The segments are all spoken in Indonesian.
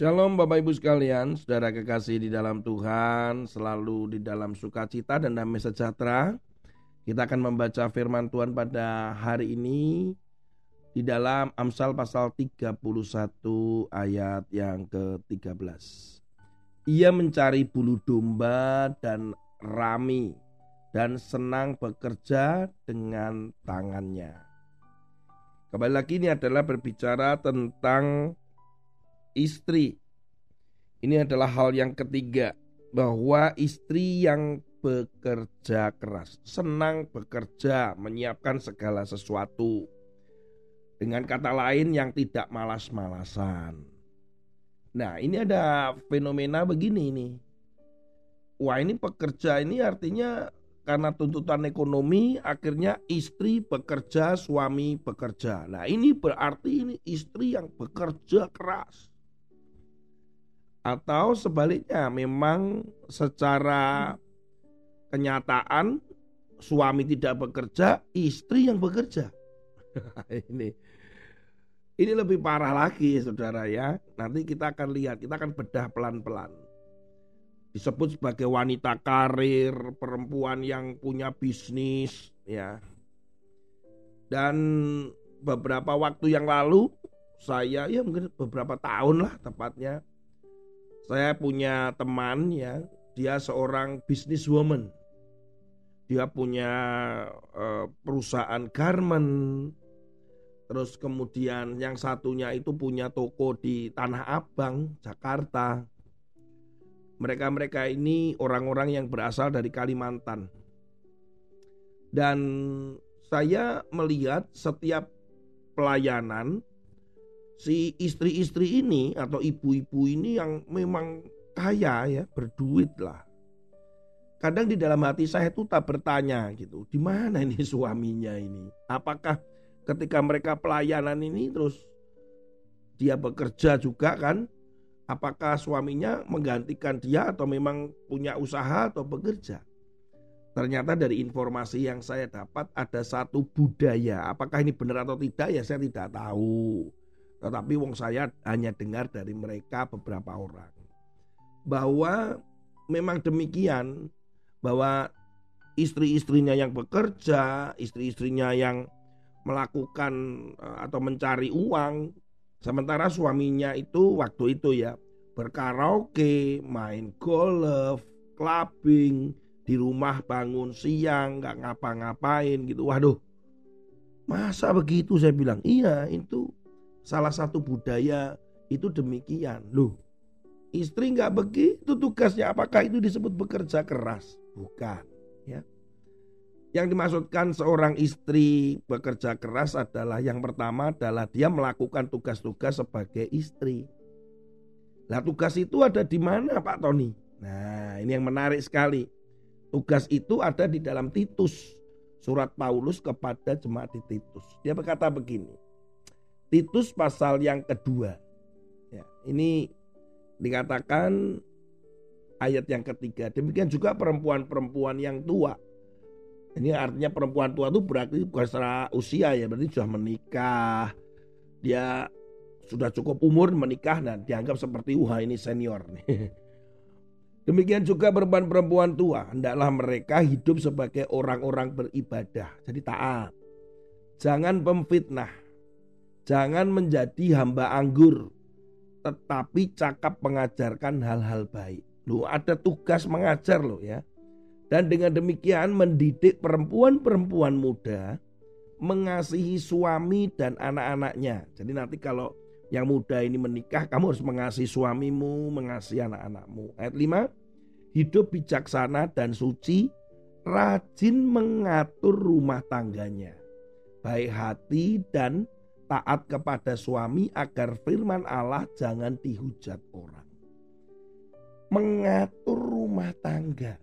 Shalom Bapak Ibu sekalian, saudara kekasih di dalam Tuhan, selalu di dalam sukacita dan damai sejahtera. Kita akan membaca firman Tuhan pada hari ini di dalam Amsal pasal 31 ayat yang ke-13. Ia mencari bulu domba dan rami dan senang bekerja dengan tangannya. Kembali lagi ini adalah berbicara tentang istri. Ini adalah hal yang ketiga bahwa istri yang bekerja keras, senang bekerja, menyiapkan segala sesuatu. Dengan kata lain yang tidak malas-malasan. Nah, ini ada fenomena begini nih. Wah, ini pekerja ini artinya karena tuntutan ekonomi akhirnya istri bekerja, suami bekerja. Nah, ini berarti ini istri yang bekerja keras atau sebaliknya memang secara kenyataan suami tidak bekerja, istri yang bekerja. ini ini lebih parah lagi saudara ya. Nanti kita akan lihat, kita akan bedah pelan-pelan. Disebut sebagai wanita karir, perempuan yang punya bisnis ya. Dan beberapa waktu yang lalu saya ya mungkin beberapa tahun lah tepatnya saya punya teman ya, dia seorang businesswoman. Dia punya uh, perusahaan garment. Terus kemudian yang satunya itu punya toko di Tanah Abang, Jakarta. Mereka-mereka ini orang-orang yang berasal dari Kalimantan. Dan saya melihat setiap pelayanan si istri-istri ini atau ibu-ibu ini yang memang kaya ya, berduit lah. Kadang di dalam hati saya itu tak bertanya gitu, di mana ini suaminya ini? Apakah ketika mereka pelayanan ini terus dia bekerja juga kan? Apakah suaminya menggantikan dia atau memang punya usaha atau bekerja? Ternyata dari informasi yang saya dapat ada satu budaya. Apakah ini benar atau tidak ya saya tidak tahu. Tetapi wong saya hanya dengar dari mereka beberapa orang bahwa memang demikian bahwa istri-istrinya yang bekerja, istri-istrinya yang melakukan eh, atau mencari uang sementara suaminya itu waktu itu ya berkaraoke, main golf, clubbing, di rumah bangun siang nggak ngapa-ngapain gitu. Waduh, masa begitu saya bilang iya itu Salah satu budaya itu demikian. Loh, istri nggak begitu tugasnya. Apakah itu disebut bekerja keras? Bukan. Ya. Yang dimaksudkan seorang istri bekerja keras adalah yang pertama adalah dia melakukan tugas-tugas sebagai istri. Nah tugas itu ada di mana Pak Tony? Nah ini yang menarik sekali. Tugas itu ada di dalam Titus. Surat Paulus kepada jemaat di Titus. Dia berkata begini. Titus pasal yang kedua. Ya, ini dikatakan ayat yang ketiga. Demikian juga perempuan-perempuan yang tua. Ini artinya perempuan tua itu berarti bukan secara usia ya, berarti sudah menikah. Dia sudah cukup umur menikah dan dianggap seperti wah ini senior. Demikian juga perempuan-perempuan tua, hendaklah mereka hidup sebagai orang-orang beribadah, jadi taat. Jangan pemfitnah, Jangan menjadi hamba anggur, tetapi cakap mengajarkan hal-hal baik. Loh, ada tugas mengajar loh ya. Dan dengan demikian mendidik perempuan-perempuan muda mengasihi suami dan anak-anaknya. Jadi nanti kalau yang muda ini menikah, kamu harus mengasihi suamimu, mengasihi anak-anakmu. Ayat 5, hidup bijaksana dan suci, rajin mengatur rumah tangganya. Baik hati dan taat kepada suami agar firman Allah jangan dihujat orang. Mengatur rumah tangga.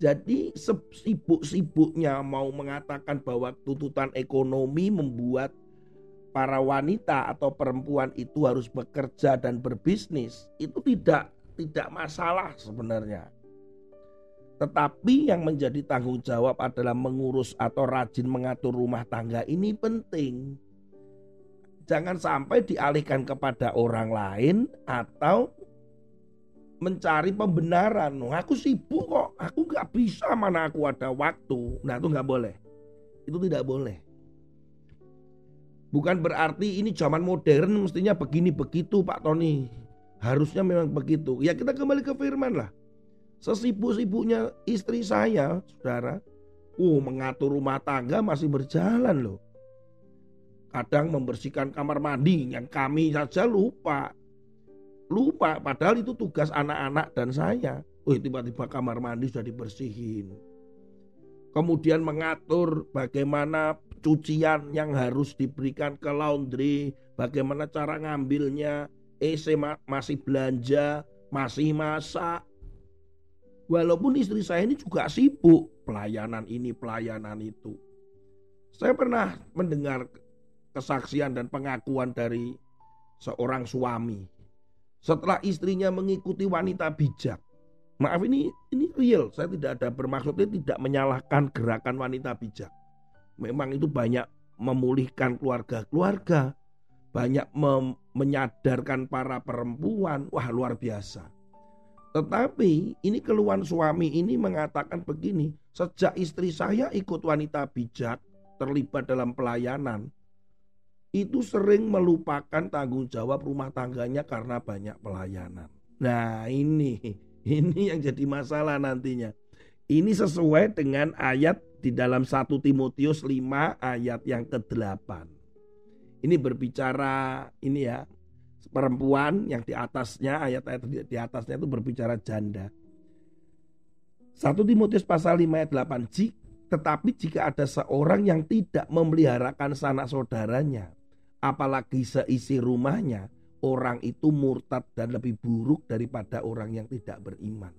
Jadi sibuk-sibuknya mau mengatakan bahwa tuntutan ekonomi membuat para wanita atau perempuan itu harus bekerja dan berbisnis itu tidak tidak masalah sebenarnya. Tetapi yang menjadi tanggung jawab adalah mengurus atau rajin mengatur rumah tangga ini penting. jangan sampai dialihkan kepada orang lain atau mencari pembenaran. Aku sibuk kok, aku nggak bisa mana aku ada waktu. Nah itu nggak boleh. Itu tidak boleh. Bukan berarti ini zaman modern mestinya begini begitu Pak Tony. Harusnya memang begitu. Ya kita kembali ke firman lah. Sesibuk-sibuknya istri saya, saudara. Uh, mengatur rumah tangga masih berjalan loh. Kadang membersihkan kamar mandi yang kami saja lupa. Lupa padahal itu tugas anak-anak dan saya. Oh tiba-tiba kamar mandi sudah dibersihin. Kemudian mengatur bagaimana cucian yang harus diberikan ke laundry, bagaimana cara ngambilnya, EC masih belanja, masih masak. Walaupun istri saya ini juga sibuk, pelayanan ini, pelayanan itu. Saya pernah mendengar kesaksian dan pengakuan dari seorang suami. Setelah istrinya mengikuti wanita bijak. Maaf ini ini real, saya tidak ada bermaksudnya tidak menyalahkan gerakan wanita bijak. Memang itu banyak memulihkan keluarga-keluarga, banyak menyadarkan para perempuan, wah luar biasa. Tetapi ini keluhan suami ini mengatakan begini, sejak istri saya ikut wanita bijak terlibat dalam pelayanan, itu sering melupakan tanggung jawab rumah tangganya karena banyak pelayanan. Nah ini, ini yang jadi masalah nantinya. Ini sesuai dengan ayat di dalam 1 Timotius 5 ayat yang ke-8. Ini berbicara ini ya, perempuan yang di atasnya ayat-ayat di atasnya itu berbicara janda. 1 Timotius pasal 5 ayat 8 tetapi jika ada seorang yang tidak memeliharakan sanak saudaranya apalagi seisi rumahnya, orang itu murtad dan lebih buruk daripada orang yang tidak beriman.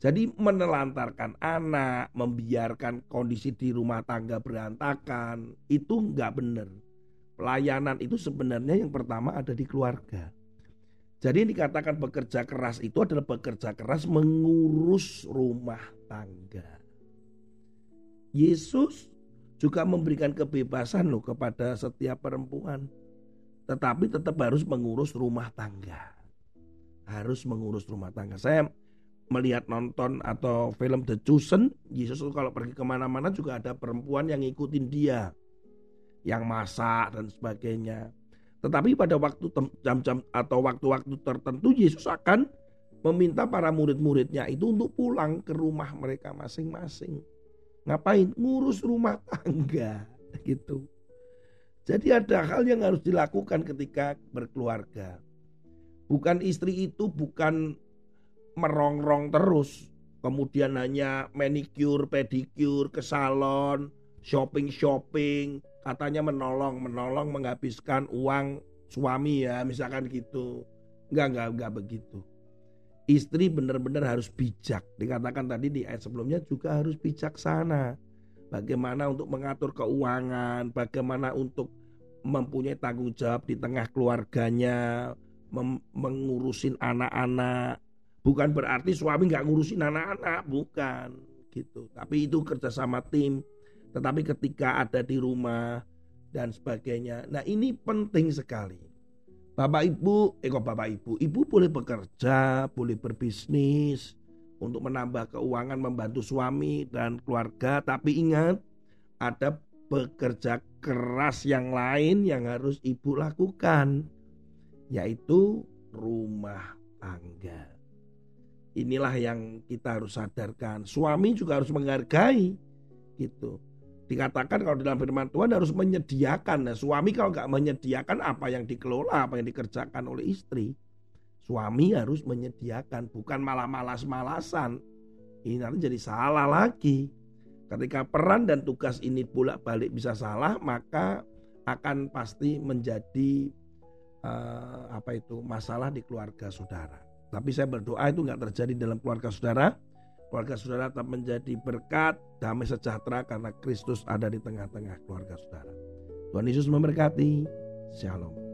Jadi menelantarkan anak, membiarkan kondisi di rumah tangga berantakan, itu nggak benar. Pelayanan itu sebenarnya yang pertama ada di keluarga. Jadi yang dikatakan bekerja keras itu adalah bekerja keras mengurus rumah tangga. Yesus juga memberikan kebebasan loh kepada setiap perempuan. Tetapi tetap harus mengurus rumah tangga. Harus mengurus rumah tangga. Saya melihat nonton atau film The Chosen, Yesus kalau pergi ke mana-mana juga ada perempuan yang ngikutin dia. Yang masak dan sebagainya. Tetapi pada waktu jam-jam atau waktu-waktu tertentu Yesus akan meminta para murid-muridnya itu untuk pulang ke rumah mereka masing-masing. Ngapain? Ngurus rumah tangga gitu. Jadi ada hal yang harus dilakukan ketika berkeluarga. Bukan istri itu bukan merongrong terus. Kemudian hanya manicure, pedicure, ke salon, shopping-shopping. Katanya menolong, menolong menghabiskan uang suami ya misalkan gitu. Enggak, enggak, enggak begitu istri benar-benar harus bijak. Dikatakan tadi di ayat sebelumnya juga harus bijaksana. Bagaimana untuk mengatur keuangan, bagaimana untuk mempunyai tanggung jawab di tengah keluarganya, mengurusin anak-anak. Bukan berarti suami nggak ngurusin anak-anak, bukan gitu. Tapi itu kerjasama tim. Tetapi ketika ada di rumah dan sebagainya, nah ini penting sekali. Bapak Ibu, eh kok Bapak Ibu, Ibu boleh bekerja, boleh berbisnis untuk menambah keuangan membantu suami dan keluarga, tapi ingat ada bekerja keras yang lain yang harus Ibu lakukan, yaitu rumah tangga. Inilah yang kita harus sadarkan. Suami juga harus menghargai gitu. Dikatakan kalau dalam firman Tuhan harus menyediakan. Nah, suami kalau nggak menyediakan apa yang dikelola, apa yang dikerjakan oleh istri. Suami harus menyediakan, bukan malah malas-malasan. Ini nanti jadi salah lagi. Ketika peran dan tugas ini bolak-balik bisa salah, maka akan pasti menjadi uh, apa itu masalah di keluarga saudara. Tapi saya berdoa itu nggak terjadi dalam keluarga saudara keluarga saudara tetap menjadi berkat, damai sejahtera karena Kristus ada di tengah-tengah keluarga saudara. Tuhan Yesus memberkati. Shalom.